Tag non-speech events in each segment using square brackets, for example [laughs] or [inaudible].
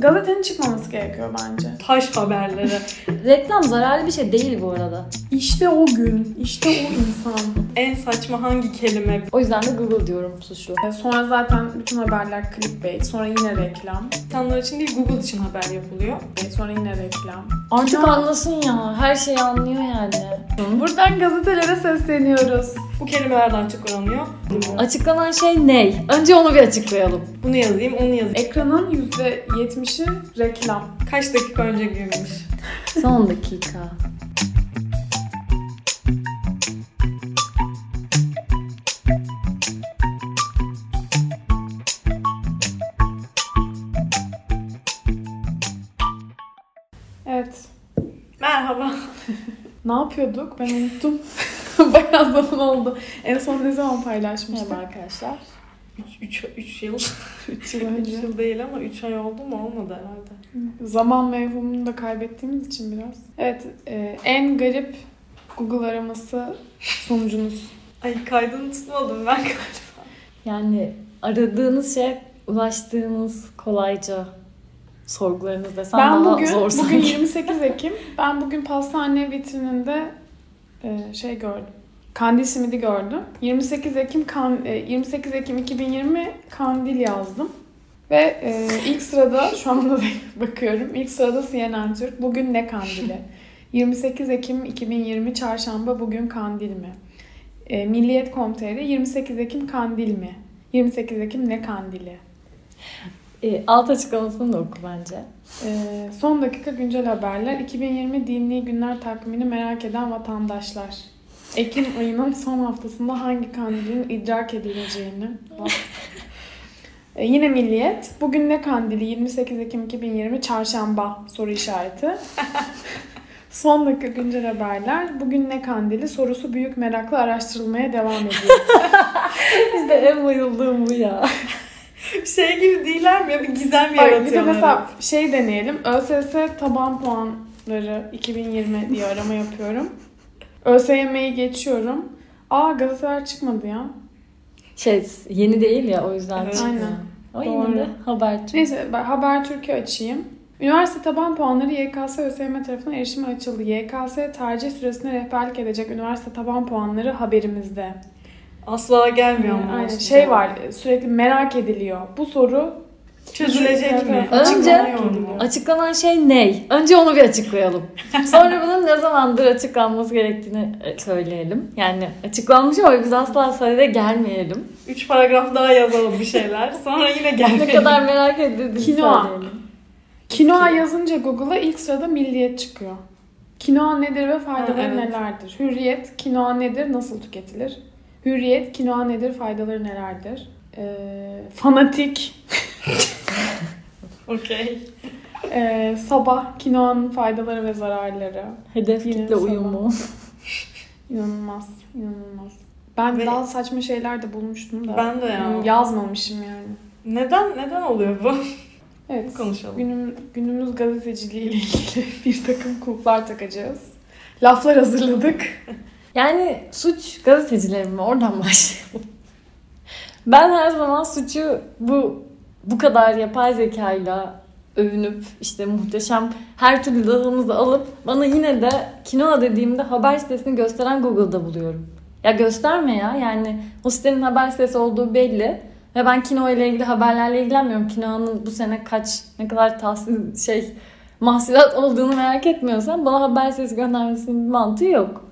Gazetenin çıkmaması gerekiyor bence. Taş haberleri. [laughs] Reklam zararlı bir şey değil bu arada. İşte o gün, işte o insan. [laughs] en saçma hangi kelime? O yüzden de Google diyorum suçlu. E, Sonra zaten bütün haberler clickbait, sonra yine reklam, İnsanlar için değil Google için haber yapılıyor. e, sonra yine reklam. Artık Ya. anlasın ya. Her şeyi anlıyor yani. Buradan gazetelere sesleniyoruz. Bu kelimelerden açıklanıyor. Açıklanan şey ne? Önce onu bir açıklayalım. Bunu yazayım, onu yazayım. Ekranın %70'i reklam. Kaç dakika önce girmiş? Son dakika. Evet. Merhaba. Ne yapıyorduk? Ben unuttum. [laughs] [laughs] Bayağı zaman oldu. En son ne zaman paylaşmıştık? Merhaba arkadaşlar. 3 3 yıl. [laughs] 3 yıl 3 önce. yıl değil ama 3 ay oldu mu? Olmadı herhalde. Zaman mevhumunu da kaybettiğimiz için biraz. Evet, e, en garip Google araması sonucunuz. Ay kaydını tutmadım ben. Yani aradığınız şey ulaştığınız kolayca sorgularınız desem ben daha bugün, zor bugün sanki. 28 Ekim, ben bugün pastane vitrininde e, şey gördüm. Kandil simidi gördüm. 28 Ekim kan, e, 28 Ekim 2020 kandil yazdım. Ve e, ilk sırada [laughs] şu anda da bakıyorum. İlk sırada CNN Türk. Bugün ne kandili? [laughs] 28 Ekim 2020 Çarşamba bugün kandil mi? E, Milliyet.com.tr 28 Ekim kandil mi? 28 Ekim ne kandili? E, alt açıklamasını da oku bence. Ee, son dakika güncel haberler. 2020 dini günler takvimini merak eden vatandaşlar. Ekim ayının son haftasında hangi kandilin idrak edileceğini. Ee, yine Milliyet. Bugün ne kandili? 28 Ekim 2020 Çarşamba soru işareti. son dakika güncel haberler. Bugün ne kandili? Sorusu büyük merakla araştırılmaya devam ediyor. [laughs] Bizde en bayıldığım bu ya. [laughs] Şey gibi değiller mi? Bir gizem Bak, bir de yaratıyorlar. mesela şey deneyelim. ÖSS taban puanları 2020 diye arama yapıyorum. ÖSYM'yi geçiyorum. Aa gazeteler çıkmadı ya. Şey yeni değil ya o yüzden Evet. çıkmıyor. Aynen. O Doğru. yine de haber. Neyse ben Habertürk'ü açayım. Üniversite taban puanları YKS ÖSYM tarafından erişime açıldı. YKS tercih süresine rehberlik edecek üniversite taban puanları haberimizde. Asla gelmiyor ama. aynen. Şey var sürekli merak ediliyor. Bu soru Çözülecek mi? Önce- mu? Açıklanan şey ne? Önce onu bir açıklayalım. [laughs] Sonra bunun ne zamandır açıklanması gerektiğini e, söyleyelim. Yani açıklanmış ama biz asla sayıda gelmeyelim. Üç paragraf daha yazalım bir şeyler. Sonra yine Ne gelmeyelim. kadar merak edildiğini Kinoa. söyleyelim. Kinoa yazınca Google'a ilk sırada milliyet çıkıyor. Kinoa nedir ve faydaları evet. nelerdir? Hürriyet, kinoa nedir, nasıl tüketilir? Hürriyet, kinoa nedir, faydaları nelerdir? Ee, fanatik, [laughs] Okey. ee, sabah, kinoanın faydaları ve zararları. Hedef Yine kitle sabah. uyumu. İnanılmaz, inanılmaz. Ben Ve- daha saçma şeyler de bulmuştum da. Ben de ya. Hmm, Yazmamışım yani. Neden neden oluyor bu? Evet. Konuşalım. Günüm, günümüz gazeteciliği ile ilgili [laughs] bir takım kulplar takacağız. Laflar hazırladık. [laughs] Yani suç gazetecilerin mi? Oradan [laughs] başlayalım. Ben her zaman suçu bu bu kadar yapay zekayla övünüp işte muhteşem her türlü datamızı alıp bana yine de kinoa dediğimde haber sitesini gösteren Google'da buluyorum. Ya gösterme ya yani o sitenin haber sitesi olduğu belli. Ve ben kino ile ilgili haberlerle ilgilenmiyorum. Kinoa'nın bu sene kaç ne kadar tahsil şey mahsulat olduğunu merak etmiyorsan bana haber sitesi göndermesinin bir mantığı yok.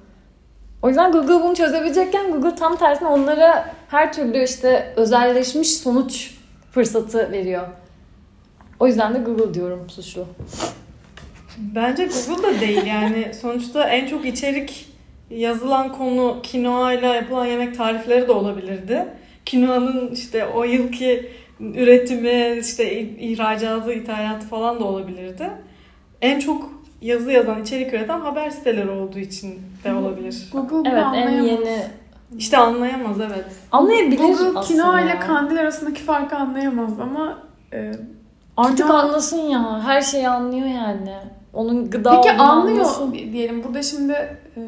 O yüzden Google bunu çözebilecekken Google tam tersine onlara her türlü işte özelleşmiş sonuç fırsatı veriyor. O yüzden de Google diyorum suçlu. Bence Google da değil yani. [laughs] Sonuçta en çok içerik yazılan konu kinoa ile yapılan yemek tarifleri de olabilirdi. Kinoanın işte o yılki üretimi, işte ihracatı, ithalatı falan da olabilirdi. En çok yazı yazan, içerik üreten haber siteleri olduğu için de olabilir. Google bunu Evet en anlayamaz. yeni İşte anlayamaz evet. anlayabilir Google aslında. kinoa ile kandil arasındaki farkı anlayamaz ama e, Artık Kinoa- anlasın ya. Her şeyi anlıyor yani. Onun gıda peki anlıyor anlasın. diyelim. Burada şimdi e,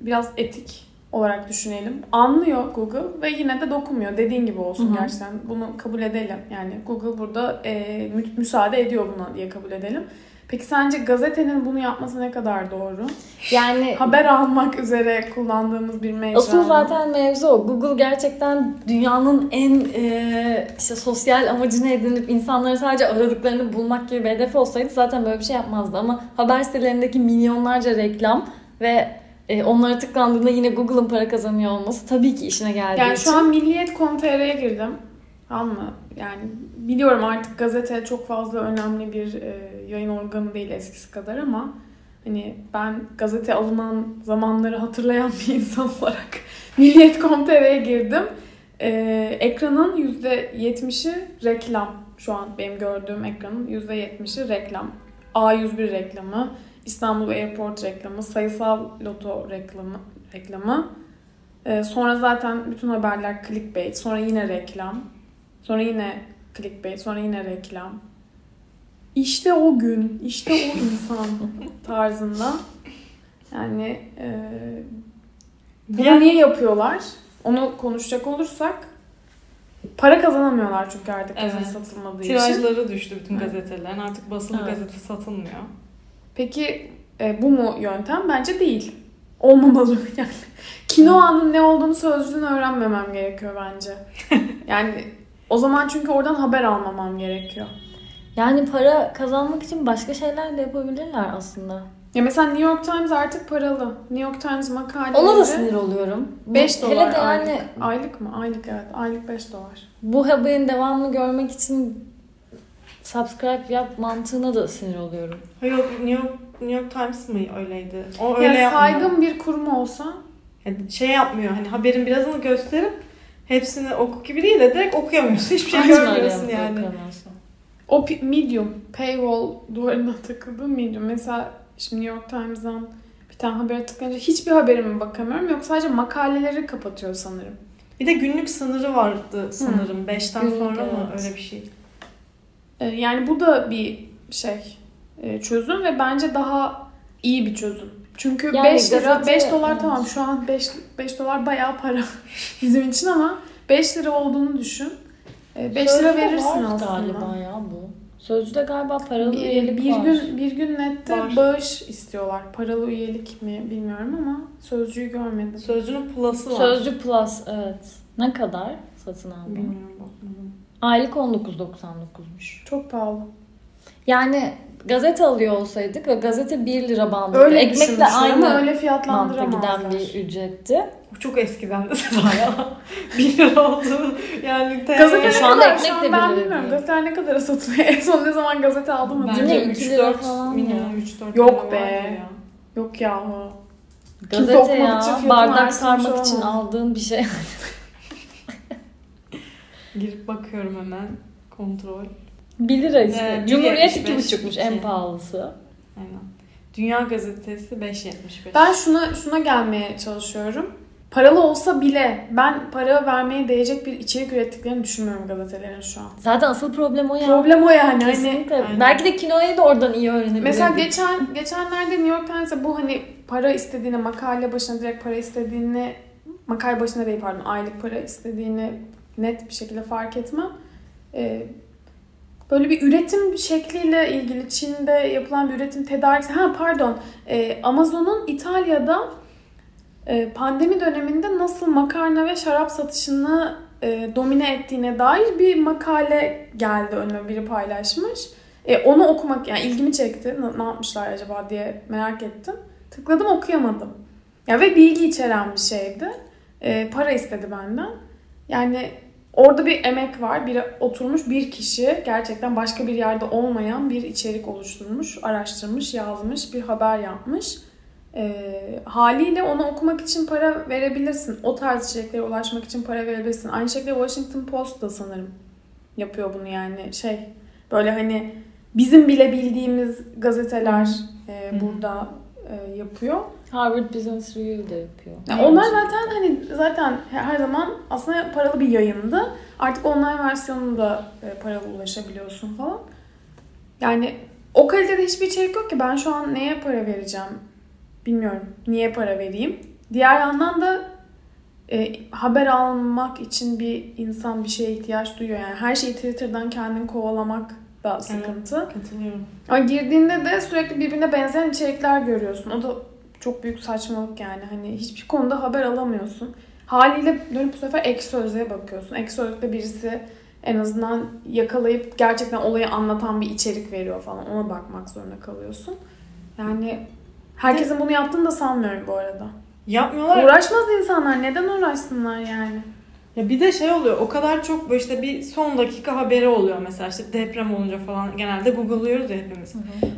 biraz etik olarak düşünelim. Anlıyor Google ve yine de dokunmuyor. Dediğin gibi olsun Hı hı. gerçekten. Bunu kabul edelim. Yani Google burada e, mü- müsaade ediyor buna diye kabul edelim. Peki sence gazetenin bunu yapması ne kadar doğru? Yani Haber almak üzere kullandığımız bir mecra. Asıl zaten mevzu o. Google gerçekten dünyanın en e, işte sosyal amacını edinip insanları sadece aradıklarını bulmak gibi bir hedef olsaydı zaten böyle bir şey yapmazdı. Ama haber sitelerindeki milyonlarca reklam ve e, onlara tıklandığında yine Google'ın para kazanıyor olması tabii ki işine geldiği Yani için. şu an Milliyet.com.tr'ye girdim. Mı? Yani biliyorum artık gazete çok fazla önemli bir e, yayın organı değil eskisi kadar ama hani ben gazete alınan zamanları hatırlayan bir insan olarak [laughs] Milliyet.com.tr'ye girdim. E, ekranın %70'i reklam. Şu an benim gördüğüm ekranın %70'i reklam. A101 reklamı, İstanbul Airport reklamı, sayısal loto reklamı, reklamı. Ee, sonra zaten bütün haberler clickbait, sonra yine reklam, sonra yine clickbait, sonra yine reklam. İşte o gün, işte o insan [laughs] tarzında. Yani e, bunu niye yapıyorlar? Onu konuşacak olursak para kazanamıyorlar çünkü artık gazete Evet. satılmadığı için. Tirajları düştü bütün Evet. gazetelerin. Artık basılı Evet. gazete satılmıyor. Peki e, bu mu yöntem? Bence değil. Olmamalı [laughs] yani. Kinoa'nın ne olduğunu sözlüğünü öğrenmemem gerekiyor bence. [laughs] Yani o zaman çünkü oradan haber almamam gerekiyor. Yani para kazanmak için başka şeyler de yapabilirler aslında. Ya mesela New York Times artık paralı. New York Times makaleleri Ona da sinir oluyorum. 5 Hele dolar de yani aylık. Aylık mı? Aylık evet. Aylık 5 dolar. bu haberin devamını görmek için subscribe yap mantığına da sinir oluyorum. Hayır New York, New York Times mı öyleydi? O öyle Yani yapmıyor. saygın bir kurum olsa Yani şey yapmıyor hani haberin birazını gösterip hepsini oku gibi değil de direkt okuyamıyorsun. Hiçbir şey Aynen görmüyorsun yani. kanalsa. o medium, paywall duvarına takıldığım medium. Mesela şimdi New York Times'dan bir tane habere tıklayınca hiçbir haberime bakamıyorum. Yok sadece makaleleri kapatıyor sanırım. Bir de günlük sınırı vardı sanırım. Beşten Günlük, sonra mı evet. öyle bir şey. Ee, Yani bu da bir şey e, çözüm ve bence daha iyi bir çözüm. Çünkü Yani 5 lira, gazete- 5 dolar evet. tamam şu an 5, 5 dolar bayağı para [laughs] bizim için ama 5 lira olduğunu düşün. 5 lira Sözcüde verirsin var aslında. galiba ya bu. Sözcüde galiba paralı Bir, üyelik bir var. gün bir gün nette Var. bağış istiyorlar. Paralı üyelik mi bilmiyorum ama sözcüğü görmedim. Sözcünün plus'ı var. Sözcü Plus evet. Ne kadar satın aldın? Bilmiyorum. Aylık 19.99'muş. Çok pahalı. Yani gazete alıyor olsaydık ve gazete 1 lira bandı. Öyle Ekmekle düşünmüşler ama aynı öyle mantıkta fiyatlandıramazlar. giden bir ücretti. Bu çok eskiden de [laughs] ya. bir lira oldu. Yani te- Gazete Şu ne anda kadar ekmek de ben bir lira bilmiyorum. değil. Gazeteler ne kadara satılıyor? [laughs] En son ne zaman gazete aldım hatırlamıyorum. Bence 3 iki lira 4 falan minimum ya. 3 4 Yok be. Yok yahu. Gazete ya için bardak sarmak için olamaz. aldığın bir şey. [laughs] Girip bakıyorum hemen. Kontrol. 1 lira işte. Evet, Cumhuriyet 1.75 2,5'muş en pahalısı. Aynen. Dünya Gazetesi 5.75. Ben şuna şuna gelmeye çalışıyorum. Paralı olsa bile ben para vermeye değecek bir içerik ürettiklerini düşünmüyorum gazetelerin şu an. Zaten asıl problem o ya. Problem o yani. Hani Kesinlikle. Aynen. Belki de kinoayı da oradan iyi öğrenebilirdik. Mesela geçen geçenlerde New York Times'e bu hani para istediğini, makale başına direkt para istediğini, makale başına değil pardon, aylık para istediğini net bir şekilde fark etmem. Ee, böyle bir üretim şekliyle ilgili Çin'de yapılan bir üretim tedariksi. Ha pardon, Ee, Amazon'un İtalya'da e, pandemi döneminde nasıl makarna ve şarap satışını e, domine ettiğine dair bir makale geldi önüme biri paylaşmış. E, onu okumak yani ilgimi çekti. Ne, ne yapmışlar acaba diye merak ettim. Tıkladım okuyamadım. Ya ve bilgi içeren bir şeydi. E, para istedi benden. Yani orada bir emek var. Bir oturmuş bir kişi gerçekten başka bir yerde olmayan bir içerik oluşturmuş, araştırmış, yazmış, bir haber yapmış. E, haliyle onu okumak için para verebilirsin. O tarz içeriklere ulaşmak için para verebilirsin. Aynı şekilde Washington Post da sanırım yapıyor bunu yani şey böyle hani bizim bile bildiğimiz gazeteler e, burada e, yapıyor. Harvard Business Review de yapıyor. Yani onlar zaten hani zaten her zaman aslında paralı bir yayındı. Artık online versiyonunda da e, paralı ulaşabiliyorsun falan. Yani o kalitede hiçbir içerik yok ki ben şu an neye para vereceğim bilmiyorum. Niye para vereyim? Diğer yandan da e, haber almak için bir insan bir şeye ihtiyaç duyuyor. Yani her şeyi Twitter'dan kendini kovalamak da sıkıntı. Katılıyorum. Ama girdiğinde de sürekli birbirine benzeyen içerikler görüyorsun. O da çok büyük saçmalık yani. Hani hiçbir konuda haber alamıyorsun. Haliyle dönüp bu sefer ek sözlüğe bakıyorsun. Ek sözlükte birisi en azından yakalayıp gerçekten olayı anlatan bir içerik veriyor falan. Ona bakmak zorunda kalıyorsun. Yani herkesin bunu yaptığını da sanmıyorum bu arada. Yapmıyorlar. Uğraşmaz insanlar. Neden uğraşsınlar yani? Ya bir de şey oluyor o kadar çok böyle işte bir son dakika haberi oluyor mesela işte deprem olunca falan genelde Google'lıyoruz ya hepimiz.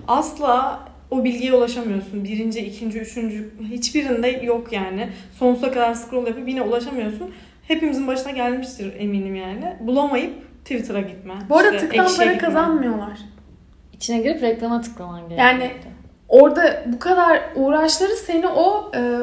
Asla o bilgiye ulaşamıyorsun. Birinci, ikinci, üçüncü hiçbirinde yok yani. Sonsuza kadar scroll yapıp yine ulaşamıyorsun. Hepimizin başına gelmiştir eminim yani. Bulamayıp Twitter'a gitme. Bu arada işte tıktan para gitme. Kazanmıyorlar. İçine girip reklama tıklaman gerekiyor. Yani orada bu kadar uğraşları seni o e,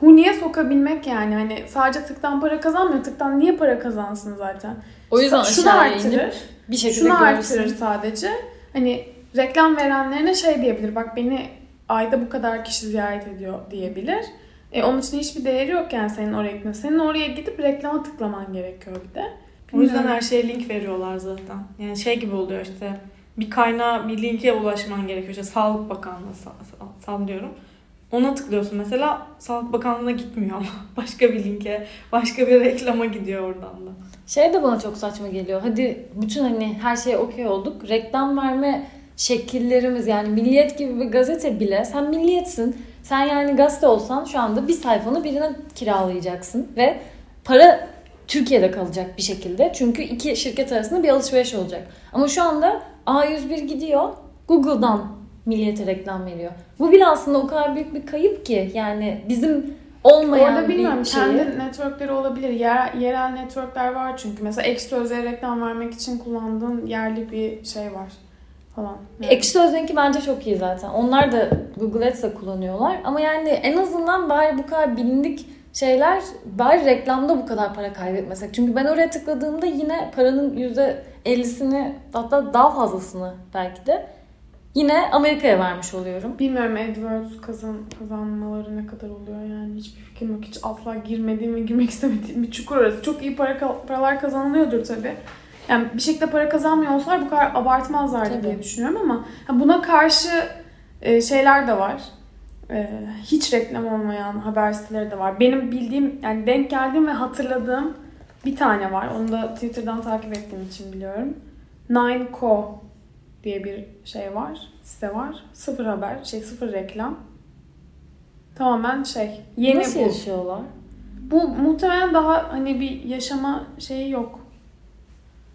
huniye sokabilmek yani. Hani sadece tıktan para kazanmıyor. Tıktan niye para kazansın zaten? o yüzden Sa- şunu aşağıya artırır. inip bir şekilde Şunu görürsün. artırır sadece. Hani reklam verenlerine şey diyebilir. Bak beni ayda bu kadar kişi ziyaret ediyor diyebilir. E, onun için hiçbir değeri yok yani senin oraya gitmen. Senin oraya gidip reklama tıklaman gerekiyor bir de. O yüzden her şeye link veriyorlar zaten. Yani şey gibi oluyor işte bir kaynağa bir linke ulaşman gerekiyor. İşte Sağlık Bakanlığı sa- sa- sallıyorum. Ona tıklıyorsun mesela Sağlık Bakanlığı'na gitmiyor ama [laughs] başka bir linke, başka bir reklama gidiyor oradan da. Şey de bana çok saçma geliyor. Hadi bütün hani her şeye okey olduk. Reklam verme şekillerimiz yani Milliyet gibi bir gazete bile sen Milliyetsin. Sen yani gazete olsan şu anda bir sayfanı birine kiralayacaksın ve para Türkiye'de kalacak bir şekilde. Çünkü iki şirket arasında bir alışveriş olacak. Ama şu anda A101 gidiyor Google'dan Milliyet'e reklam veriyor. Bu bile aslında o kadar büyük bir kayıp ki yani bizim olmayan Orada bilmiyorum bir şeyi. kendi networkleri olabilir. Yer, yerel networkler var çünkü. Mesela ek sözlüğe reklam vermek için kullandığın yerli bir şey var falan. Yani. Ekşi Sözlük'ünki bence çok iyi zaten. Onlar da Google Ads'e kullanıyorlar. Ama yani en azından bari bu kadar bilindik şeyler bari reklamda bu kadar para kaybetmesek. Çünkü ben oraya tıkladığımda yine paranın %50'sini hatta daha fazlasını belki de yine Amerika'ya vermiş oluyorum. Bilmiyorum AdWords kazan, kazanmaları ne kadar oluyor yani hiçbir fikrim yok. Hiç asla girmediğim ve girmek istemediğim bir çukur orası. Çok iyi para paralar kazanılıyordur tabii. Yani bir şekilde para kazanmıyor olsalar bu kadar abartmazlardı Tabii. diye düşünüyorum ama buna karşı e, şeyler de var. E, hiç reklam olmayan haber siteleri de var. Benim bildiğim yani denk geldiğim ve hatırladığım bir tane var. Onu da Twitter'dan takip ettiğim için biliyorum. Nineco diye bir şey var. Site var. Sıfır haber, şey sıfır reklam. Tamamen şey. Yeni Nasıl bu. yaşıyorlar? Bu muhtemelen daha hani bir yaşama şeyi yok.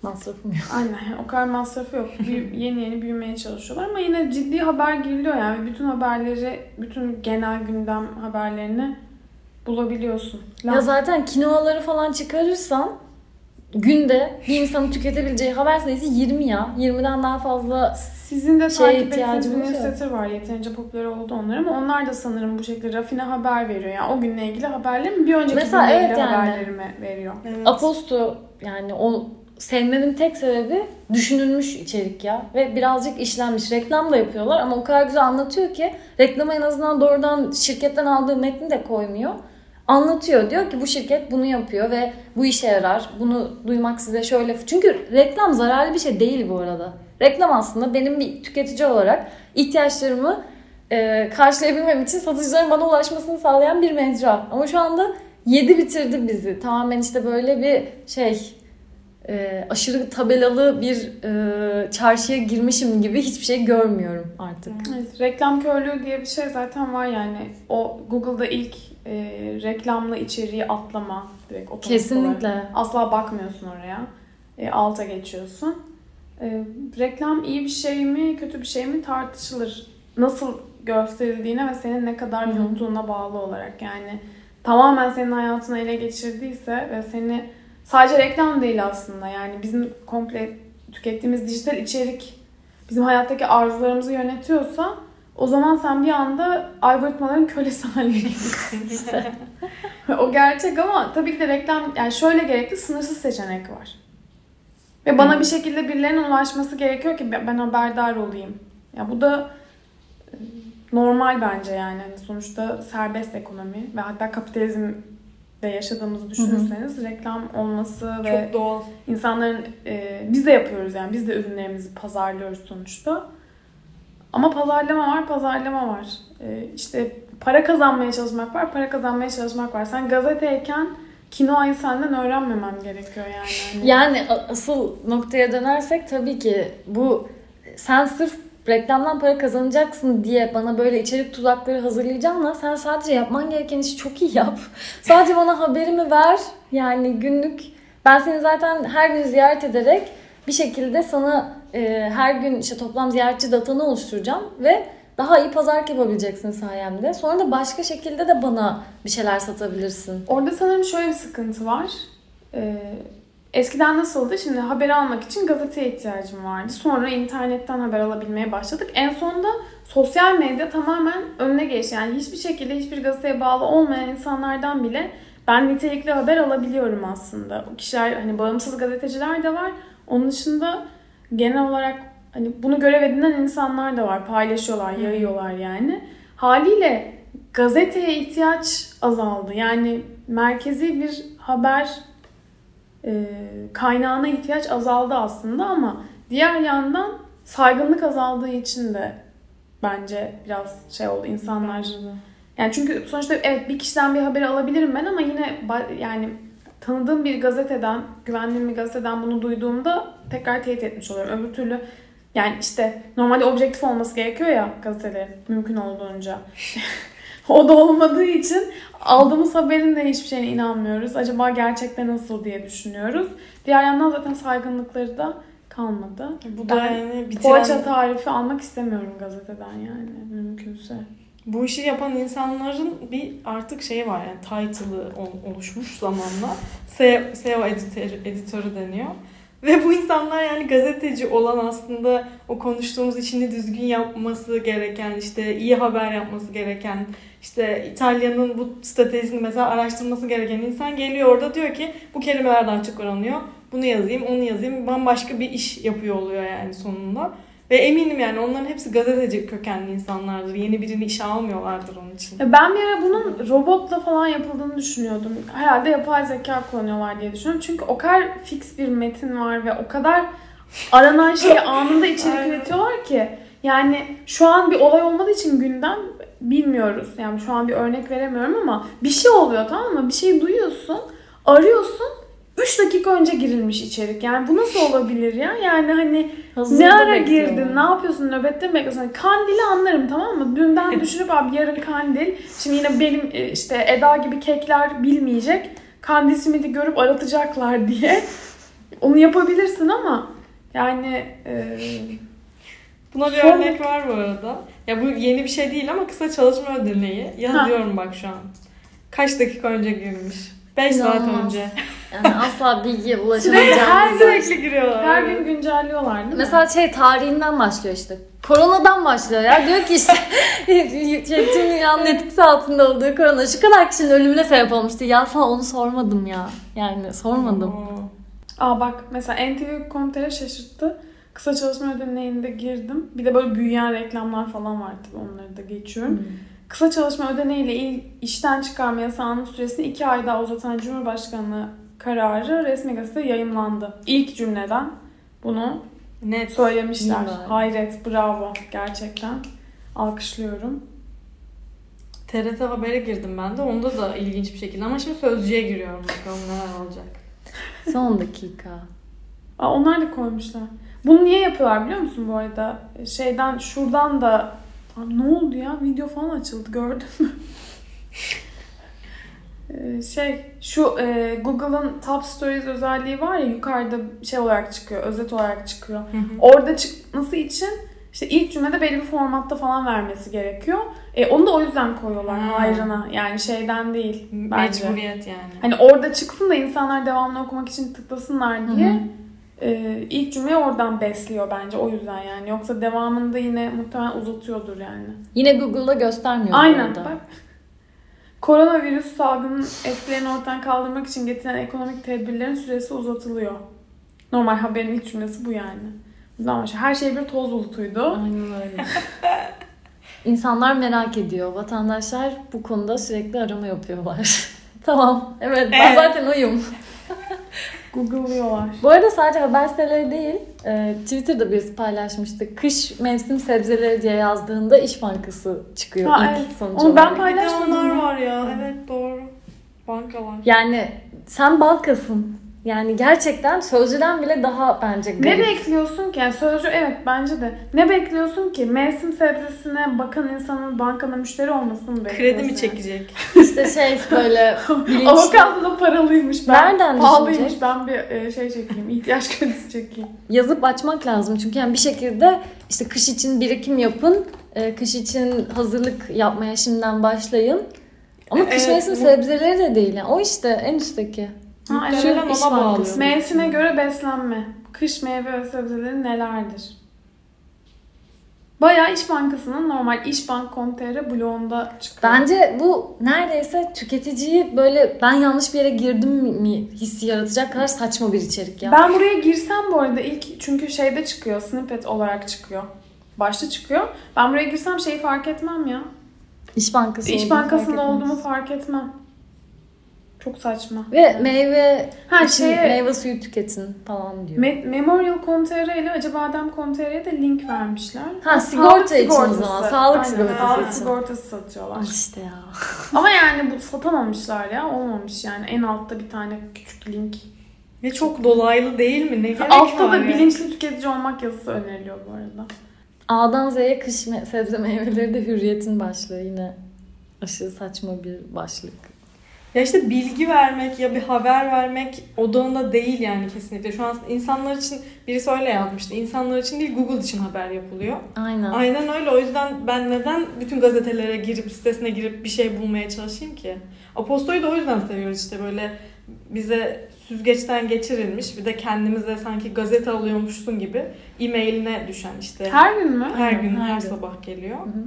Masrafım yok. Aynen o kadar masrafı yok. Büyü- [laughs] yeni yeni büyümeye çalışıyorlar ama yine ciddi haber giriliyor yani. Bütün haberleri, bütün genel gündem haberlerini bulabiliyorsun. Ya zaten kinoaları falan çıkarırsan günde bir insanın tüketebileceği haber sayısı 20 ya. 20'den daha fazla Sizin de şeye takip ettiğiniz newsletter var. Yeterince popüler oldu onlar ama onlar da sanırım bu şekilde rafine haber veriyor. Yani o günle ilgili haberlerimi bir önceki Mesela günle evet ilgili yani. haberlerimi veriyor. Evet. Aposto yani o sevmemin tek sebebi düşünülmüş içerik ya. Ve birazcık işlenmiş. Reklam da yapıyorlar ama o kadar güzel anlatıyor ki reklama en azından doğrudan şirketten aldığı metni de koymuyor. Anlatıyor. Diyor ki bu şirket bunu yapıyor ve bu işe yarar. Bunu duymak size şöyle... Çünkü reklam zararlı bir şey değil bu arada. Reklam aslında benim bir tüketici olarak ihtiyaçlarımı e, karşılayabilmem için satıcıların bana ulaşmasını sağlayan bir mecra. Ama şu anda yedi bitirdi bizi. Tamamen işte böyle bir şey e, aşırı tabelalı bir e, çarşıya girmişim gibi hiçbir şey görmüyorum artık. Evet, reklam körlüğü diye bir şey zaten var yani. O Google'da ilk e, reklamlı içeriği atlama direkt otomatik olarak. Kesinlikle. Asla bakmıyorsun oraya. E, alta geçiyorsun. E, reklam iyi bir şey mi, kötü bir şey mi tartışılır. Nasıl gösterildiğine ve senin ne kadar yuttuğuna bağlı olarak. Yani tamamen senin hayatını ele geçirdiyse ve seni sadece reklam değil aslında. Yani bizim komple tükettiğimiz dijital içerik bizim hayattaki arzularımızı yönetiyorsa o zaman sen bir anda algoritmaların kölesi haline geliyorsun. [laughs] o gerçek ama tabii ki de reklam yani şöyle gerekli sınırsız seçenek var. Ve bana bir şekilde birilerinin ulaşması gerekiyor ki ben haberdar olayım. Ya bu da e, normal bence yani. Hani sonuçta serbest ekonomi ve hatta kapitalizm de yaşadığımızı düşünürseniz reklam olması ve Çok doğal. insanların e, biz de yapıyoruz yani biz de ürünlerimizi pazarlıyoruz sonuçta. Ama pazarlama var, pazarlama var. E, işte para kazanmaya çalışmak var, para kazanmaya çalışmak var. Sen gazeteyken kinoayı senden öğrenmemem gerekiyor yani. Hani- Yani asıl noktaya dönersek tabii ki bu sen sırf reklamdan para kazanacaksın diye bana böyle içerik tuzakları hazırlayacağına sen sadece yapman gereken işi çok iyi yap. [laughs] Sadece bana haberimi ver. Yani günlük ben seni zaten her gün ziyaret ederek bir şekilde sana e, her gün işte toplam ziyaretçi datanı oluşturacağım ve daha iyi pazarlık yapabileceksin sayemde. Sonra da başka şekilde de bana bir şeyler satabilirsin. Orada sanırım şöyle bir sıkıntı var. Ee, eskiden nasıldı? Şimdi haber almak için gazeteye ihtiyacım vardı. Sonra internetten haber alabilmeye başladık. En sonunda sosyal medya tamamen önüne geçti. Yani hiçbir şekilde hiçbir gazeteye bağlı olmayan insanlardan bile ben nitelikli haber alabiliyorum aslında. O kişiler hani bağımsız gazeteciler de var. Onun dışında genel olarak hani bunu görev edinen insanlar da var. Paylaşıyorlar, yayıyorlar yani. Haliyle gazeteye ihtiyaç azaldı. Yani merkezi bir haber e, kaynağına ihtiyaç azaldı aslında ama diğer yandan saygınlık azaldığı için de bence biraz şey oldu insanlar. Yani çünkü sonuçta evet bir kişiden bir haberi alabilirim ben ama yine yani tanıdığım bir gazeteden, güvendiğim bir gazeteden bunu duyduğumda tekrar teyit etmiş oluyorum. Öbür türlü yani işte normalde objektif olması gerekiyor ya gazetelerin mümkün olduğunca. [laughs] o da olmadığı için aldığımız haberin de hiçbir şeyine inanmıyoruz. Acaba gerçekten nasıl diye düşünüyoruz. Diğer yandan zaten saygınlıkları da kalmadı. Bu da Ben yani bitiren... Poğaça tarifi almak istemiyorum gazeteden yani mümkünse. Bu işi yapan insanların bir artık şeyi var yani title'ı ol- oluşmuş zamanla. SEO, SEO editörü, editörü deniyor. [laughs] Ve bu insanlar yani gazeteci olan aslında o konuştuğumuz işini düzgün yapması gereken, işte iyi haber yapması gereken, işte İtalya'nın bu stratejisini mesela araştırması gereken insan geliyor orada diyor ki bu kelimeler daha çok aranıyor. Bunu yazayım, onu yazayım. Bambaşka bir iş yapıyor oluyor yani sonunda. Ve eminim yani onların hepsi gazeteci kökenli insanlardır. Yeni birini işe almıyorlardır onun için. Ya Ben bir ara bunun robotla falan yapıldığını düşünüyordum. Herhalde yapay zeka kullanıyorlar diye düşünüyorum. Çünkü o kadar fix bir metin var ve o kadar aranan şeyi [laughs] anında içerik üretiyorlar ki. Yani şu an bir olay olmadığı için gündem bilmiyoruz. Yani şu an bir örnek veremiyorum ama bir şey oluyor tamam mı? Bir şey duyuyorsun, arıyorsun. 3 dakika önce girilmiş içerik. Yani bu nasıl olabilir ya? Yani hani Hazırda ne ara bekliyorum. girdin? Ne yapıyorsun? Nöbette mi bekliyorsun? Hani Kandili anlarım tamam mı? Dünden [laughs] düşünüp abi yarın kandil. Şimdi yine benim e, işte Eda gibi kekler bilmeyecek. Kandil simidi görüp aratacaklar diye. Onu yapabilirsin ama yani e, Buna bir Son- örnek var bu arada. Ya bu yeni bir şey değil ama kısa çalışma ödeneği. Yazıyorum bak şu an. Kaç dakika önce girmiş? 5 saat İnanılmaz. önce. Yani asla bilgiye [laughs] sürekli ulaşamayacağım. her Sürekli giriyorlar. her gün güncelliyorlar değil mi? Mesela şey tarihinden başlıyor işte. Koronadan başlıyor ya. Diyor ki işte [laughs] şey, tüm dünyanın etkisi altında olduğu korona şu kadar kişinin ölümüne sebep olmuştu. Ya sana onu sormadım ya. Yani sormadım. Aa bak mesela NTV.com.tr şaşırttı. Kısa çalışma ödeneğinde girdim. Bir de böyle büyüyen reklamlar falan var tabii onları da geçiyorum. Kısa çalışma ödeneğiyle il, işten çıkarma yasağının süresini iki ay daha uzatan Cumhurbaşkanlığı kararı resmi gazetede yayımlandı. İlk cümleden bunu Net. söylemişler. Hayret, bravo gerçekten. Alkışlıyorum. TRT Haber'e girdim ben de. Onda da ilginç bir şekilde. Ama şimdi Sözcü'ye giriyorum bakalım neler olacak. Son dakika. Aa, onlar da koymuşlar. Bunu niye yapıyorlar biliyor musun bu arada? Şeyden şuradan da Aa, ne oldu ya? Video falan açıldı gördün mü? [laughs] Ee, şey şu e, Google'ın Top Stories özelliği var ya yukarıda şey olarak çıkıyor, özet olarak çıkıyor. Orada çıkması için işte ilk cümlede belli bir formatta falan vermesi gerekiyor. E, onu da o yüzden koyuyorlar Ha. hayrına. Yani şeyden değil bence. Mecburiyet yani. Hani orada çıksın da insanlar devamlı okumak için tıklasınlar diye Hı hı. E, ilk cümleyi oradan besliyor bence o yüzden yani. Yoksa devamında yine muhtemelen uzatıyordur yani. Yine Google'da göstermiyor. Aynen arada. bak. Koronavirüs salgının etkilerini ortadan kaldırmak için getirilen ekonomik tedbirlerin süresi uzatılıyor. Normal haberin ilk cümlesi bu yani. Zaman her şey bir toz bulutuydu. Aynen öyle. [laughs] İnsanlar merak ediyor. Vatandaşlar bu konuda sürekli arama yapıyorlar. [laughs] Tamam. Evet ben Evet. zaten oyum. Google'lıyorlar. Bu arada sadece haber siteleri değil, e, Twitter'da birisi paylaşmıştı. Kış mevsim sebzeleri diye yazdığında İş Bankası çıkıyor Ha, ilk evet. sonuç Onu ben olarak. Bir de paylaşmadım. var ya. Evet doğru. Bankalar. Yani sen bankasın. Yani gerçekten sözcüden bile daha bence Ne garip. bekliyorsun ki? Yani sözcü evet bence de. Ne bekliyorsun ki? Mevsim sebzesine bakan insanın bankada müşteri olmasını mı bekliyorsun? Kredi mi çekecek? [laughs] İşte şey böyle [laughs] bilinçli. Avokado da paralıymış. Ben, Nereden pahalıymış. düşünecek? Ben bir e, şey çekeyim. ihtiyaç kredisi çekeyim. yazıp açmak lazım. Çünkü yani bir şekilde işte kış için birikim yapın. e, Kış için hazırlık yapmaya şimdiden başlayın. Ama kış Evet, mevsim bu- sebzeleri de değil. Yani. O işte en üstteki. Ha, evet. Muhtemelen İş ona bağlıyor. Mevsime göre beslenme. Kış meyve ve sebzeleri nelerdir? Bayağı İş Bankası'nın normal işbank.com.tr blogunda çıkıyor. Bence bu neredeyse tüketiciyi böyle ben yanlış bir yere girdim mi hissi yaratacak kadar saçma bir içerik ya. Ben buraya girsem bu arada ilk çünkü şeyde çıkıyor, snippet olarak çıkıyor. Başta çıkıyor. Ben buraya girsem şeyi fark etmem ya. İş Bankası İş olduğunu Bankası'nda olduğumu fark etmem. Çok saçma. Ve meyve Ha, için şeye- meyve suyu tüketin falan diyor. Me- Memorial.com.tr ile Acabadem.com.tr'ye de link vermişler. Ha, sigorta için o zaman, sağlık Aynen, sigortası Sağlık sigortası satıyorlar. Al işte ya. [laughs] Ama yani bu satamamışlar ya. Olmamış yani. En altta bir tane küçük link. Ve çok dolaylı değil mi? Ne gerek Altta var da ya? bilinçli tüketici olmak yazısı öneriliyor bu arada. A'dan Z'ye kış me- sebze meyveleri de hürriyetin başlığı yine aşırı saçma bir başlık. Ya işte bilgi vermek ya bir haber vermek odağında değil yani kesinlikle. Şu an insanlar için birisi öyle yazmıştı. İnsanlar için değil Google için haber yapılıyor. Aynen. Aynen öyle. O yüzden ben neden bütün gazetelere girip sitesine girip bir şey bulmaya çalışayım ki? Aposto'yu da o yüzden seviyoruz işte böyle bize süzgeçten geçirilmiş bir de kendimize sanki gazete alıyormuşsun gibi e-mailine düşen işte her, Her gün mü? gün her, her gün. sabah geliyor. Hı hı.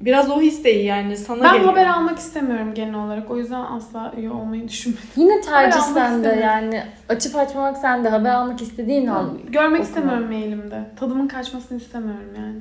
Biraz o his de iyi yani sana Ben geliyor. haber almak istemiyorum genel olarak. O yüzden asla üye olmayı düşünmedim. Yine tercih almak sende istemiyorum. yani açıp açmamak sende haber almak istediğin an. Görmek Okuma. istemiyorum mailimde. Tadımın kaçmasını istemiyorum yani.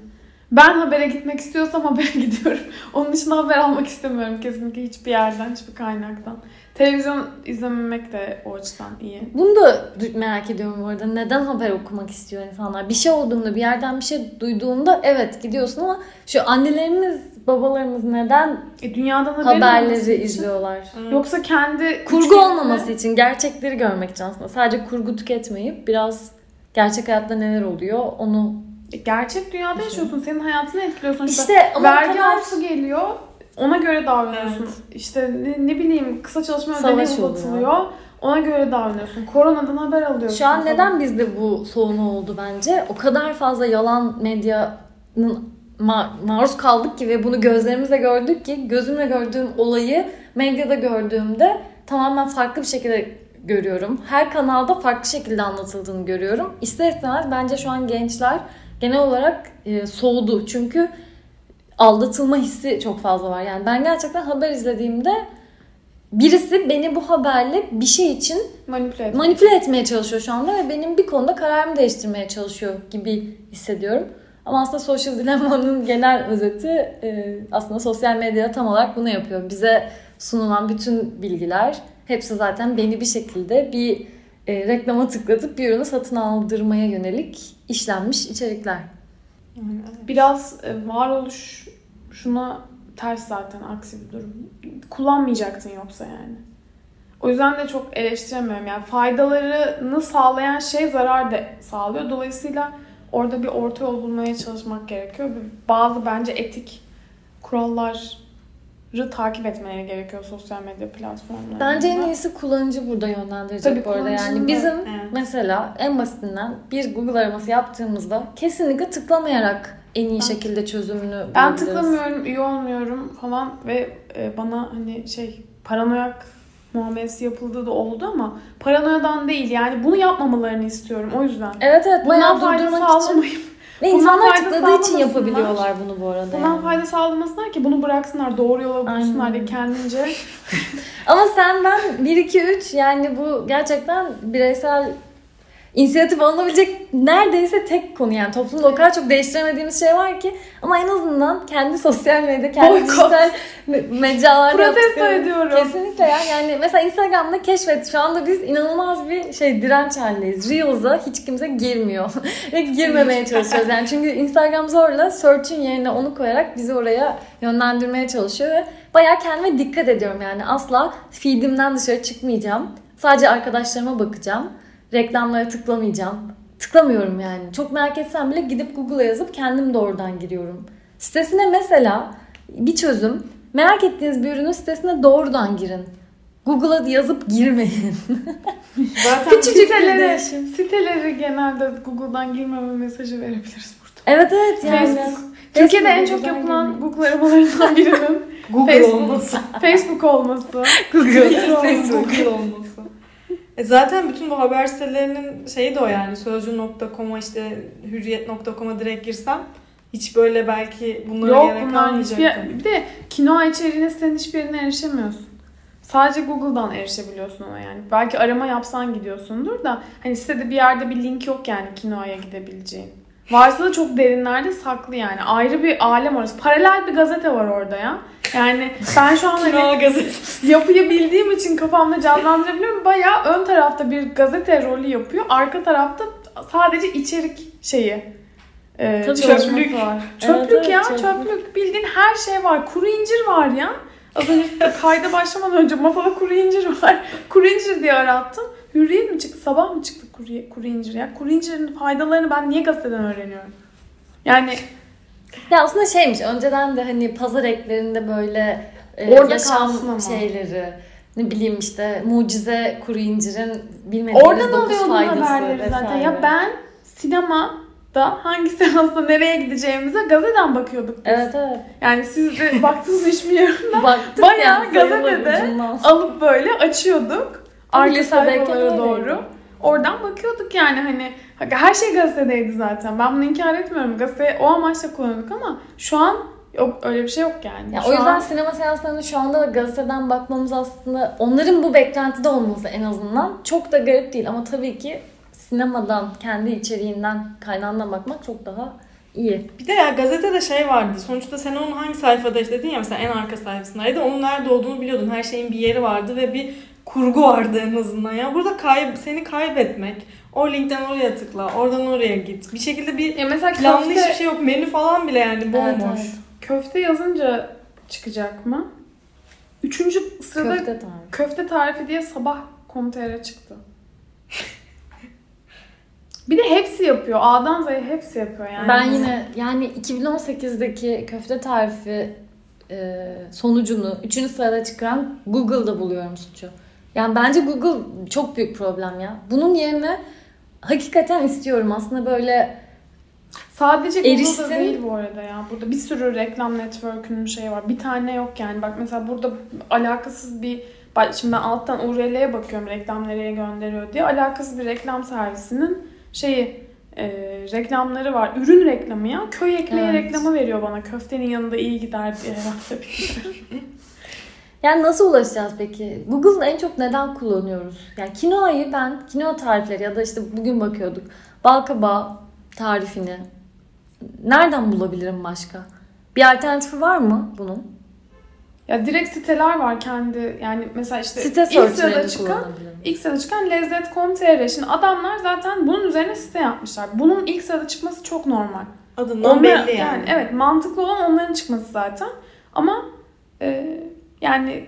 Ben habere gitmek istiyorsam habere [laughs] gidiyorum. Onun dışında haber almak istemiyorum kesinlikle hiçbir yerden, hiçbir kaynaktan. Televizyon izlememek de o açıdan iyi. Bunu da merak ediyorum bu arada. Neden haber okumak istiyor insanlar? Bir şey olduğunda, bir yerden bir şey duyduğunda evet gidiyorsun ama şu annelerimiz, babalarımız neden E, dünyadan haberleri izliyorlar? Evet. Yoksa kendi Kurgu güçlerine- olmaması için gerçekleri görmek için aslında. Sadece kurgu tüketmeyip biraz gerçek hayatta neler oluyor onu E, Gerçek dünyada yaşıyorsun. Senin hayatını etkiliyorsun. İşte, İşte ama vergi kadar geliyor. Ona göre davranıyorsun. İşte ne, ne bileyim kısa çalışma ödeneği uzatılıyor. Ona göre davranıyorsun. Koronadan haber alıyorsun. Şu an falan. neden bizde bu soğuma oldu bence? O kadar fazla yalan medyanın ma- maruz kaldık ki ve bunu gözlerimizle gördük ki gözümle gördüğüm olayı medyada gördüğümde tamamen farklı bir şekilde görüyorum. Her kanalda farklı şekilde anlatıldığını görüyorum. İster istemez bence şu an gençler genel olarak e, soğudu. Çünkü aldatılma hissi çok fazla var. Yani ben gerçekten haber izlediğimde birisi beni bu haberle bir şey için manipüle etmek. manipüle etmeye çalışıyor şu anda ve benim bir konuda kararımı değiştirmeye çalışıyor gibi hissediyorum. Ama aslında Social Dilemma'nın genel özeti e, aslında sosyal medya tam olarak bunu yapıyor. Bize sunulan bütün bilgiler hepsi zaten beni bir şekilde bir e, reklama tıklatıp bir ürünü satın aldırmaya yönelik işlenmiş içerikler. Biraz e, varoluş şuna ters zaten aksi bir durum. Kullanmayacaktın yoksa yani. O yüzden de çok eleştiremiyorum. Yani faydalarını sağlayan şey zarar da sağlıyor. Dolayısıyla orada bir orta yol bulmaya çalışmak gerekiyor. Bazı bence etik kuralları takip etmeye gerekiyor sosyal medya platformlarında. Bence en iyisi kullanıcı burada yönlendirecek Tabii bu arada. Yani bizim Evet. mesela en basitinden bir Google araması yaptığımızda kesinlikle tıklamayarak en iyi şekilde çözümünü Ben tıklamıyorum, üye olmuyorum falan ve e, bana hani şey paranoyak muamelesi yapıldığı da oldu ama paranoyadan değil yani bunu yapmamalarını istiyorum o yüzden. Evet evet Bundan fayda durdurmak için. Ve Bundan insanlar tıkladığı için yapabiliyorlar bunu bu arada. Bundan yani. fayda sağlamasınlar ki bunu bıraksınlar doğru yola bulsunlar diye kendince. [laughs] Ama sen ben 1 2 3 yani bu gerçekten bireysel inisiyatif alınabilecek neredeyse tek konu yani toplumda o kadar çok değiştiremediğimiz şey var ki ama en azından kendi sosyal medya, kendi Boykot. dijital me- mecralarda Protesto ediyorum. Kesinlikle ya. Yani mesela Instagram'da keşfet. Şu anda biz inanılmaz bir şey direnç halindeyiz. Reels'a hiç kimse girmiyor. [laughs] Ve girmemeye çalışıyoruz. Yani çünkü Instagram zorla search'ün yerine onu koyarak bizi oraya yönlendirmeye çalışıyor ve bayağı kendime dikkat ediyorum yani. Asla feed'imden dışarı çıkmayacağım. Sadece arkadaşlarıma bakacağım. Reklamlara tıklamayacağım. Tıklamıyorum yani. Çok merak etsem bile gidip Google'a yazıp kendim de oradan giriyorum. Sitesine mesela bir çözüm. Merak ettiğiniz bir ürünün sitesine doğrudan girin. Google'a yazıp girmeyin. [laughs] Zaten Küçücük bir Siteleri, değişim. siteleri genelde Google'dan girmeme mesajı verebiliriz burada. Evet evet yani. Facebook. Türkiye'de en çok yapılan girmeyin. Google aramalarından birinin [laughs] Google Facebook. olması. [laughs] Facebook olması. Google. Facebook Google olması. E zaten bütün bu haber sitelerinin şeyi de o yani sözcü.com'a işte hürriyet.com'a direkt girsem hiç böyle belki bunlara Yok gerek bunlar hiçbir... Bir de kinoa içeriğine sen hiçbirine erişemiyorsun. Sadece Google'dan erişebiliyorsun ona yani. Belki arama yapsan gidiyorsundur da hani sitede bir yerde bir link yok yani kinoaya gidebileceğin. Varsa da çok derinlerde saklı yani. Ayrı bir alem orası. Paralel bir gazete var orada ya. Yani ben şu an hani yapıyı bildiğim için kafamda canlandırabiliyorum. Bayağı ön tarafta bir gazete rolü yapıyor. Arka tarafta sadece içerik şeyi. e, Tabii çöplük. var. Çöplük Evet, ya evet, çöplük. Bildiğin her şey var. Kuru incir var ya. Az önce [laughs] kayda başlamadan önce masada kuru incir var. Kuru incir diye arattım. Hürriyet mi çıktı? Sabah mı çıktı kuru, kuru incir ya? Kuru incirin faydalarını ben niye gazeteden öğreniyorum? Yani Ya aslında şeymiş önceden de hani pazar eklerinde böyle e, Orada yaşam ama. şeyleri ne bileyim işte mucize kuru incirin bilmediğimiz oradan dokuz alıyordum faydası haberleri vesaire. zaten. Ya ben sinemada hangi seansta nereye gideceğimize gazeteden bakıyorduk biz. Evet evet. Yani siz de [laughs] baktınız hiç bilmiyorum. Baktık Bayağı gazetede. Alıp böyle açıyorduk. Arka lisedeyken sayfalara öyleydi. doğru. Oradan bakıyorduk yani hani her şey gazetedeydi zaten. Ben bunu inkar etmiyorum. Gazete o amaçla kullanıyorduk ama şu an yok öyle bir şey yok yani. Ya Şu o yüzden an- sinema seanslarını şu anda da gazeteden bakmamız aslında onların bu beklentide olması en azından çok da garip değil ama tabii ki sinemadan kendi içeriğinden kaynağından bakmak çok daha iyi. Bir de ya gazetede şey vardı. Sonuçta sen onun hangi sayfada işte dedin ya mesela en arka sayfasındaydı. Onun nerede olduğunu biliyordun. Her şeyin bir yeri vardı ve bir kurgu vardı en azından. Ya burada kayb seni kaybetmek. O linkten oraya tıkla, oradan oraya git. Bir şekilde bir ya mesela planlı köfte, hiçbir şey yok. Menü falan bile yani bomboş. Evet, evet. köfte yazınca çıkacak mı? Üçüncü sırada köfte, Köfte tarifi. tarifi diye sabah komutere çıktı. Bir de hepsi yapıyor. A'dan Z'ye hepsi yapıyor yani. Ben yine yani 2018'deki köfte tarifi e, sonucunu 3. sırada çıkaran Google'da buluyorum suçu. Yani bence Google çok büyük problem ya. Bunun yerine hakikaten istiyorum aslında böyle Sadece Google'da Erişsin. değil bu arada ya. Burada bir sürü reklam network'ünün şeyi var. Bir tane yok yani. Bak mesela burada alakasız bir şimdi ben alttan URL'ye bakıyorum reklam nereye gönderiyor diye. Alakasız bir reklam servisinin şeyi e, reklamları var. Ürün reklamı ya. Köy ekmeği Evet. reklamı veriyor bana. Köftenin yanında iyi gider diye herhalde. [laughs] Yani nasıl ulaşacağız peki? Google'ı en çok neden kullanıyoruz? Yani kinoayı ben, kinoa tarifleri ya da işte bugün bakıyorduk. Balkabağı tarifini nereden bulabilirim başka? Bir alternatifi var mı bunun? ya direkt siteler var kendi yani mesela işte Site ilk sırada çıkan. İlk sırada çıkan lezzet.com.tr. Şimdi adamlar zaten bunun üzerine site yapmışlar. Bunun ilk sırada çıkması çok normal. Adından Onlar- belli yani. Evet mantıklı olan onların çıkması zaten. Ama e, yani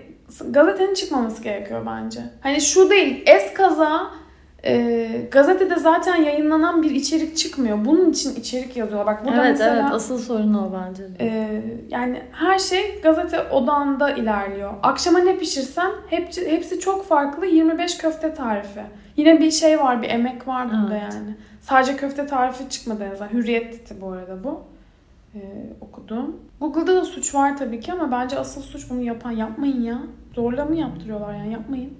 gazetenin çıkmaması gerekiyor bence. Hani şu değil es kaza e, gazetede zaten yayınlanan bir içerik çıkmıyor. Bunun için içerik yazıyorlar. Bak burada Evet mesela evet asıl sorun o bence. e, yani her şey gazete odağında ilerliyor. Akşama ne pişirsem hepsi, hepsi çok farklı 25 köfte tarifi. Yine bir şey var, bir emek var burada Evet. yani. Sadece köfte tarifi çıkmadı en azından. Hürriyet'ti bu arada bu. E, okudum. Google'da da suç var tabii ki ama bence asıl suç bunu yapan yapmayın ya. Zorla mı yaptırıyorlar yani yapmayın.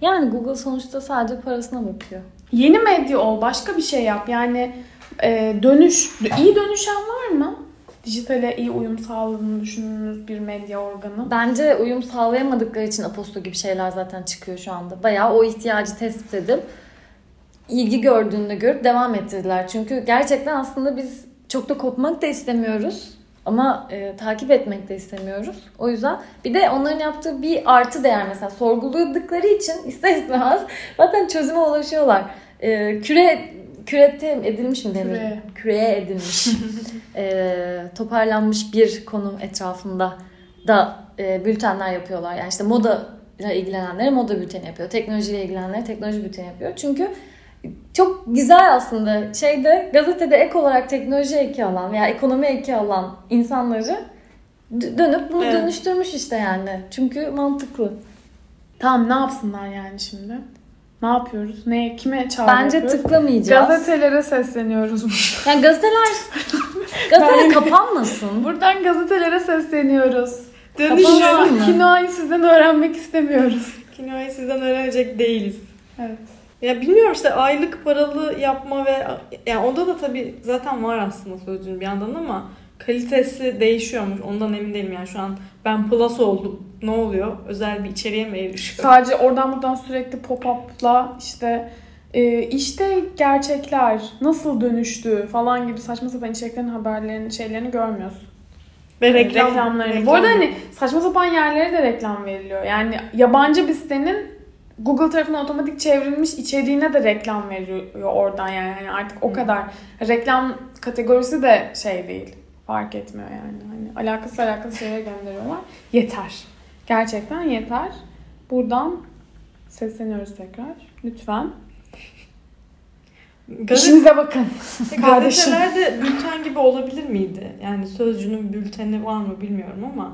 Yani Google sonuçta sadece parasına bakıyor. Yeni medya ol, başka bir şey yap. Yani e, dönüş, iyi dönüşen var mı? Dijitale iyi uyum sağladığını düşündüğünüz bir medya organı. Bence uyum sağlayamadıkları için Aposto gibi şeyler zaten çıkıyor şu anda. Bayağı o ihtiyacı tespit edip ilgi gördüğünde görüp devam ettirdiler. Çünkü gerçekten aslında biz çok da kopmak da istemiyoruz. Ama e, takip etmek de istemiyoruz. O yüzden bir de onların yaptığı bir artı değer mesela sorguladıkları için [laughs] ister istemez zaten çözüme ulaşıyorlar. E, küre kürete edilmiş mi denir? Küre. Küreye edilmiş. [laughs] e, toparlanmış bir konu etrafında da e, bültenler yapıyorlar. Yani işte moda ile ilgilenenlere moda bülteni yapıyor. Teknolojiyle ilgilenenlere teknoloji bülteni yapıyor. Çünkü çok güzel aslında şeyde gazetede ek olarak teknoloji eki alan veya ekonomi eki alan insanları dönüp bunu Evet. dönüştürmüş işte yani. Çünkü mantıklı. Tamam ne yapsınlar yani şimdi? Ne yapıyoruz? Ne kime çağrı Bence yapıyoruz? tıklamayacağız. Gazetelere sesleniyoruz. [laughs] Yani gazeteler gazeteler kapanmasın. Buradan gazetelere sesleniyoruz. Mı? Kinoayı sizden öğrenmek istemiyoruz. Kinoayı sizden öğrenecek değiliz. Evet. Ya bilmiyorum işte aylık paralı yapma ve yani onda da tabii zaten var aslında sözcüğün bir yandan ama kalitesi değişiyormuş. Ondan emin değilim yani şu an ben plus oldum. Ne oluyor? Özel bir içeriğe mi erişiyor? Sadece oradan buradan sürekli pop-up'la işte e, işte gerçekler nasıl dönüştü falan gibi saçma sapan içeriklerin haberlerini şeylerini görmüyorsun. Ve reklam, reklamlarını. reklam. Bu arada hani saçma sapan yerlere de reklam veriliyor. Yani yabancı bir sitenin Google tarafından otomatik çevrilmiş içeriğine de reklam veriyor oradan yani. yani artık o kadar reklam kategorisi de şey değil. Fark etmiyor yani. Hani alakası alakası şeyler gönderiyorlar. Yeter. Gerçekten yeter. Buradan sesleniyoruz tekrar. Lütfen. Gazete- İşinize bakın. [laughs] kardeşim. Gazetelerde bülten gibi olabilir miydi? Yani sözcünün bülteni var mı bilmiyorum ama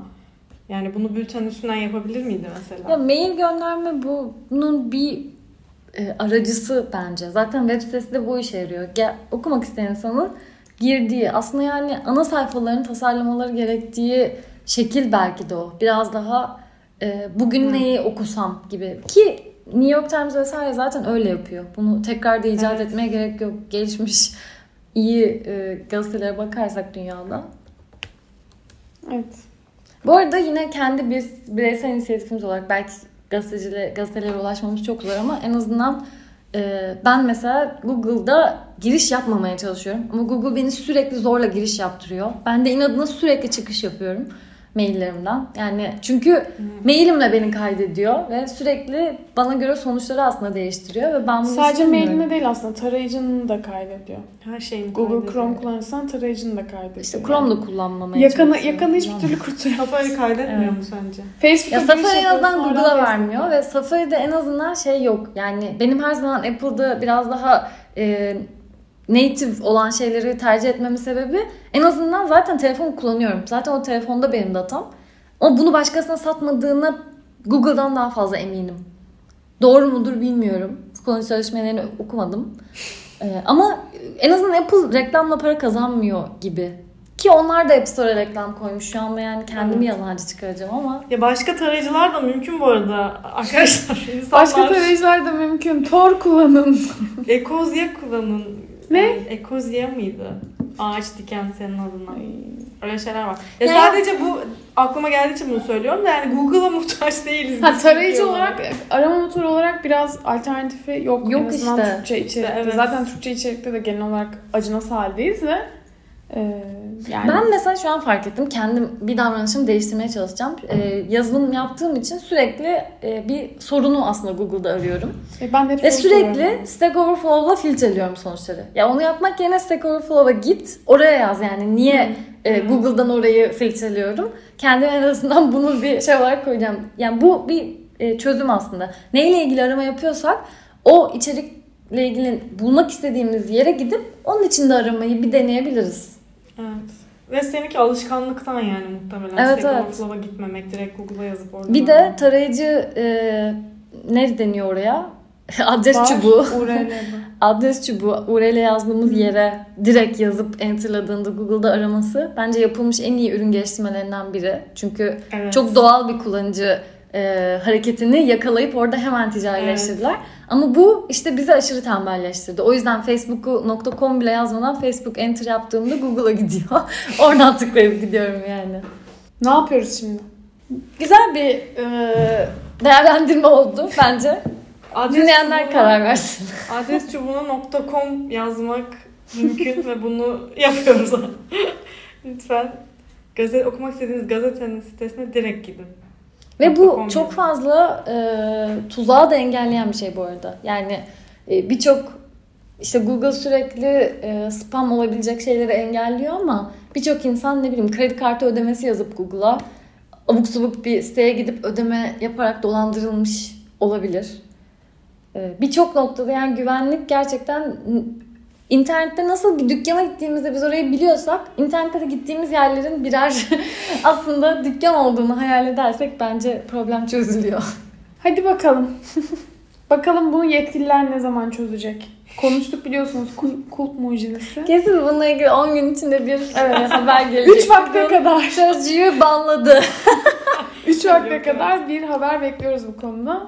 yani bunu bülten üstünden yapabilir miydi mesela? Ya mail gönderme bunun bir e, aracısı bence. Zaten web sitesi de bu işe yarıyor. Gel, okumak isteyen insanın girdiği aslında yani ana sayfalarını tasarlamaları gerektiği şekil belki de o. Biraz daha e, bugün Hı. neyi okusam gibi. Ki New York Times vesaire zaten öyle yapıyor. Bunu tekrar da icat Evet. etmeye gerek yok. Gelişmiş iyi e, gazetelere bakarsak dünyada. Evet. Bu arada yine kendi bir bireysel inisiyatifimiz olarak belki gazetecilere, gazetelere ulaşmamız çok zor ama en azından e, ben mesela Google'da giriş yapmamaya çalışıyorum. Ama Google beni sürekli zorla giriş yaptırıyor. Ben de inadına sürekli çıkış yapıyorum maillerimden. Yani çünkü mailimle beni kaydediyor ve sürekli bana göre sonuçları aslında değiştiriyor ve ben bunu Sadece mailine değil aslında tarayıcını da kaydediyor. Her şeyin Google Chrome kullanırsan tarayıcını da kaydediyor. İşte Chrome'da kullanmamaya Yakanı, yakanı hiçbir türlü kurtulamıyor. Safari kaydetmiyor Evet. mu sence? Facebook'a Ya Safari en azından Google'a vermiyor ve Safari'de en azından şey yok. Yani benim her zaman Apple'da biraz daha e, native olan şeyleri tercih etmemin sebebi en azından zaten telefon kullanıyorum. Zaten o telefonda benim datam. Ama bunu başkasına satmadığına Google'dan daha fazla eminim. Doğru mudur bilmiyorum. Kullanıcı sözleşmelerini okumadım. E, ama en azından Apple reklamla para kazanmıyor gibi. Ki onlar da App Store'a reklam koymuş şu anda yani kendimi Evet. yalancı çıkaracağım ama Ya başka tarayıcılar da mümkün bu arada arkadaşlar. İnsanlar Başka tarayıcılar da mümkün. Tor kullanın. Ekozya kullanın. Ne? Ekozya mıydı? Ağaç diken senin adına. Öyle şeyler var. Ya Yani- sadece bu aklıma geldiği için bunu söylüyorum da yani Google'a [laughs] muhtaç değiliz. Ha, biz tarayıcı olarak arama motoru olarak biraz alternatifi yok. Yok en azından işte. Türkçe içerikte. evet. Zaten Türkçe içerikte de genel olarak acınası haldeyiz ve e, yani Ben mesela şu an fark ettim. Kendim bir davranışımı değiştirmeye çalışacağım. Ee, yazılım yaptığım için sürekli e, bir sorunu aslında Google'da arıyorum. E, ben de Ve sürekli soruyorum. Stack Overflow'la filtreliyorum sonuçları. Ya onu yapmak yerine Stack Overflow'a git. Oraya yaz yani. Niye e, Hmm. Google'dan orayı filtreliyorum? Kendime en azından bunu bir şey olarak koyacağım. Yani bu bir e, çözüm aslında. Neyle ilgili arama yapıyorsak o içerikle ilgili bulmak istediğimiz yere gidip onun içinde aramayı bir deneyebiliriz. Evet. Ve seninki alışkanlıktan yani muhtemelen. Evet, Stack evet. Overflow'a gitmemek, direkt Google'a yazıp oradan. Bir de tarayıcı e, ne deniyor oraya? [laughs] Adres Var, çubuğu. [laughs] Adres çubuğu URL yazdığımız yere direkt yazıp enterladığında Google'da araması bence yapılmış en iyi ürün geliştirmelerinden biri. Çünkü Evet. çok doğal bir kullanıcı e, hareketini yakalayıp orada hemen ticarileştirdiler. Ama bu işte bizi aşırı tembelleştirdi. O yüzden facebook.com bile yazmadan Facebook enter yaptığımda Google'a gidiyor. [laughs] Oradan tıklayıp gidiyorum yani. Ne yapıyoruz şimdi? Güzel bir e, değerlendirme oldu bence. Adres Dinleyenler çubuğuna- karar versin. Adres çubuğuna.com yazmak mümkün ve bunu [laughs] yapıyoruz. Lütfen gazete okumak istediğiniz gazetenin sitesine direkt gidin. Ve bu çok fazla e, tuzağı da engelleyen bir şey bu arada. Yani e, birçok işte Google sürekli e, spam olabilecek şeyleri engelliyor ama birçok insan ne bileyim kredi kartı ödemesi yazıp Google'a abuk subuk bir siteye gidip ödeme yaparak dolandırılmış olabilir. E, birçok noktada yani güvenlik gerçekten internette nasıl bir dükkana gittiğimizde biz orayı biliyorsak internette de gittiğimiz yerlerin birer [laughs] aslında dükkan olduğunu hayal edersek bence problem çözülüyor. [laughs] Hadi bakalım. [laughs] bakalım bunu yetkililer ne zaman çözecek? Konuştuk biliyorsunuz kul- kulp mucizesi. Kesin bununla ilgili 10 gün içinde bir Evet. haber gelecek. 3 vakte kadar. Sözcüğü banladı. 3 vakte kadar bir haber bekliyoruz bu konuda.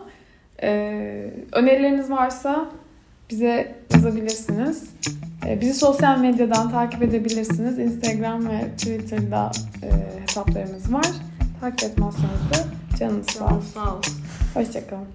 Ee, önerileriniz varsa bize yazabilirsiniz. Ee, bizi sosyal medyadan takip edebilirsiniz. Instagram ve Twitter'da e, hesaplarımız var. Takip etmezseniz de canınız sağ olsun. Sağ olun. Hoşçakalın.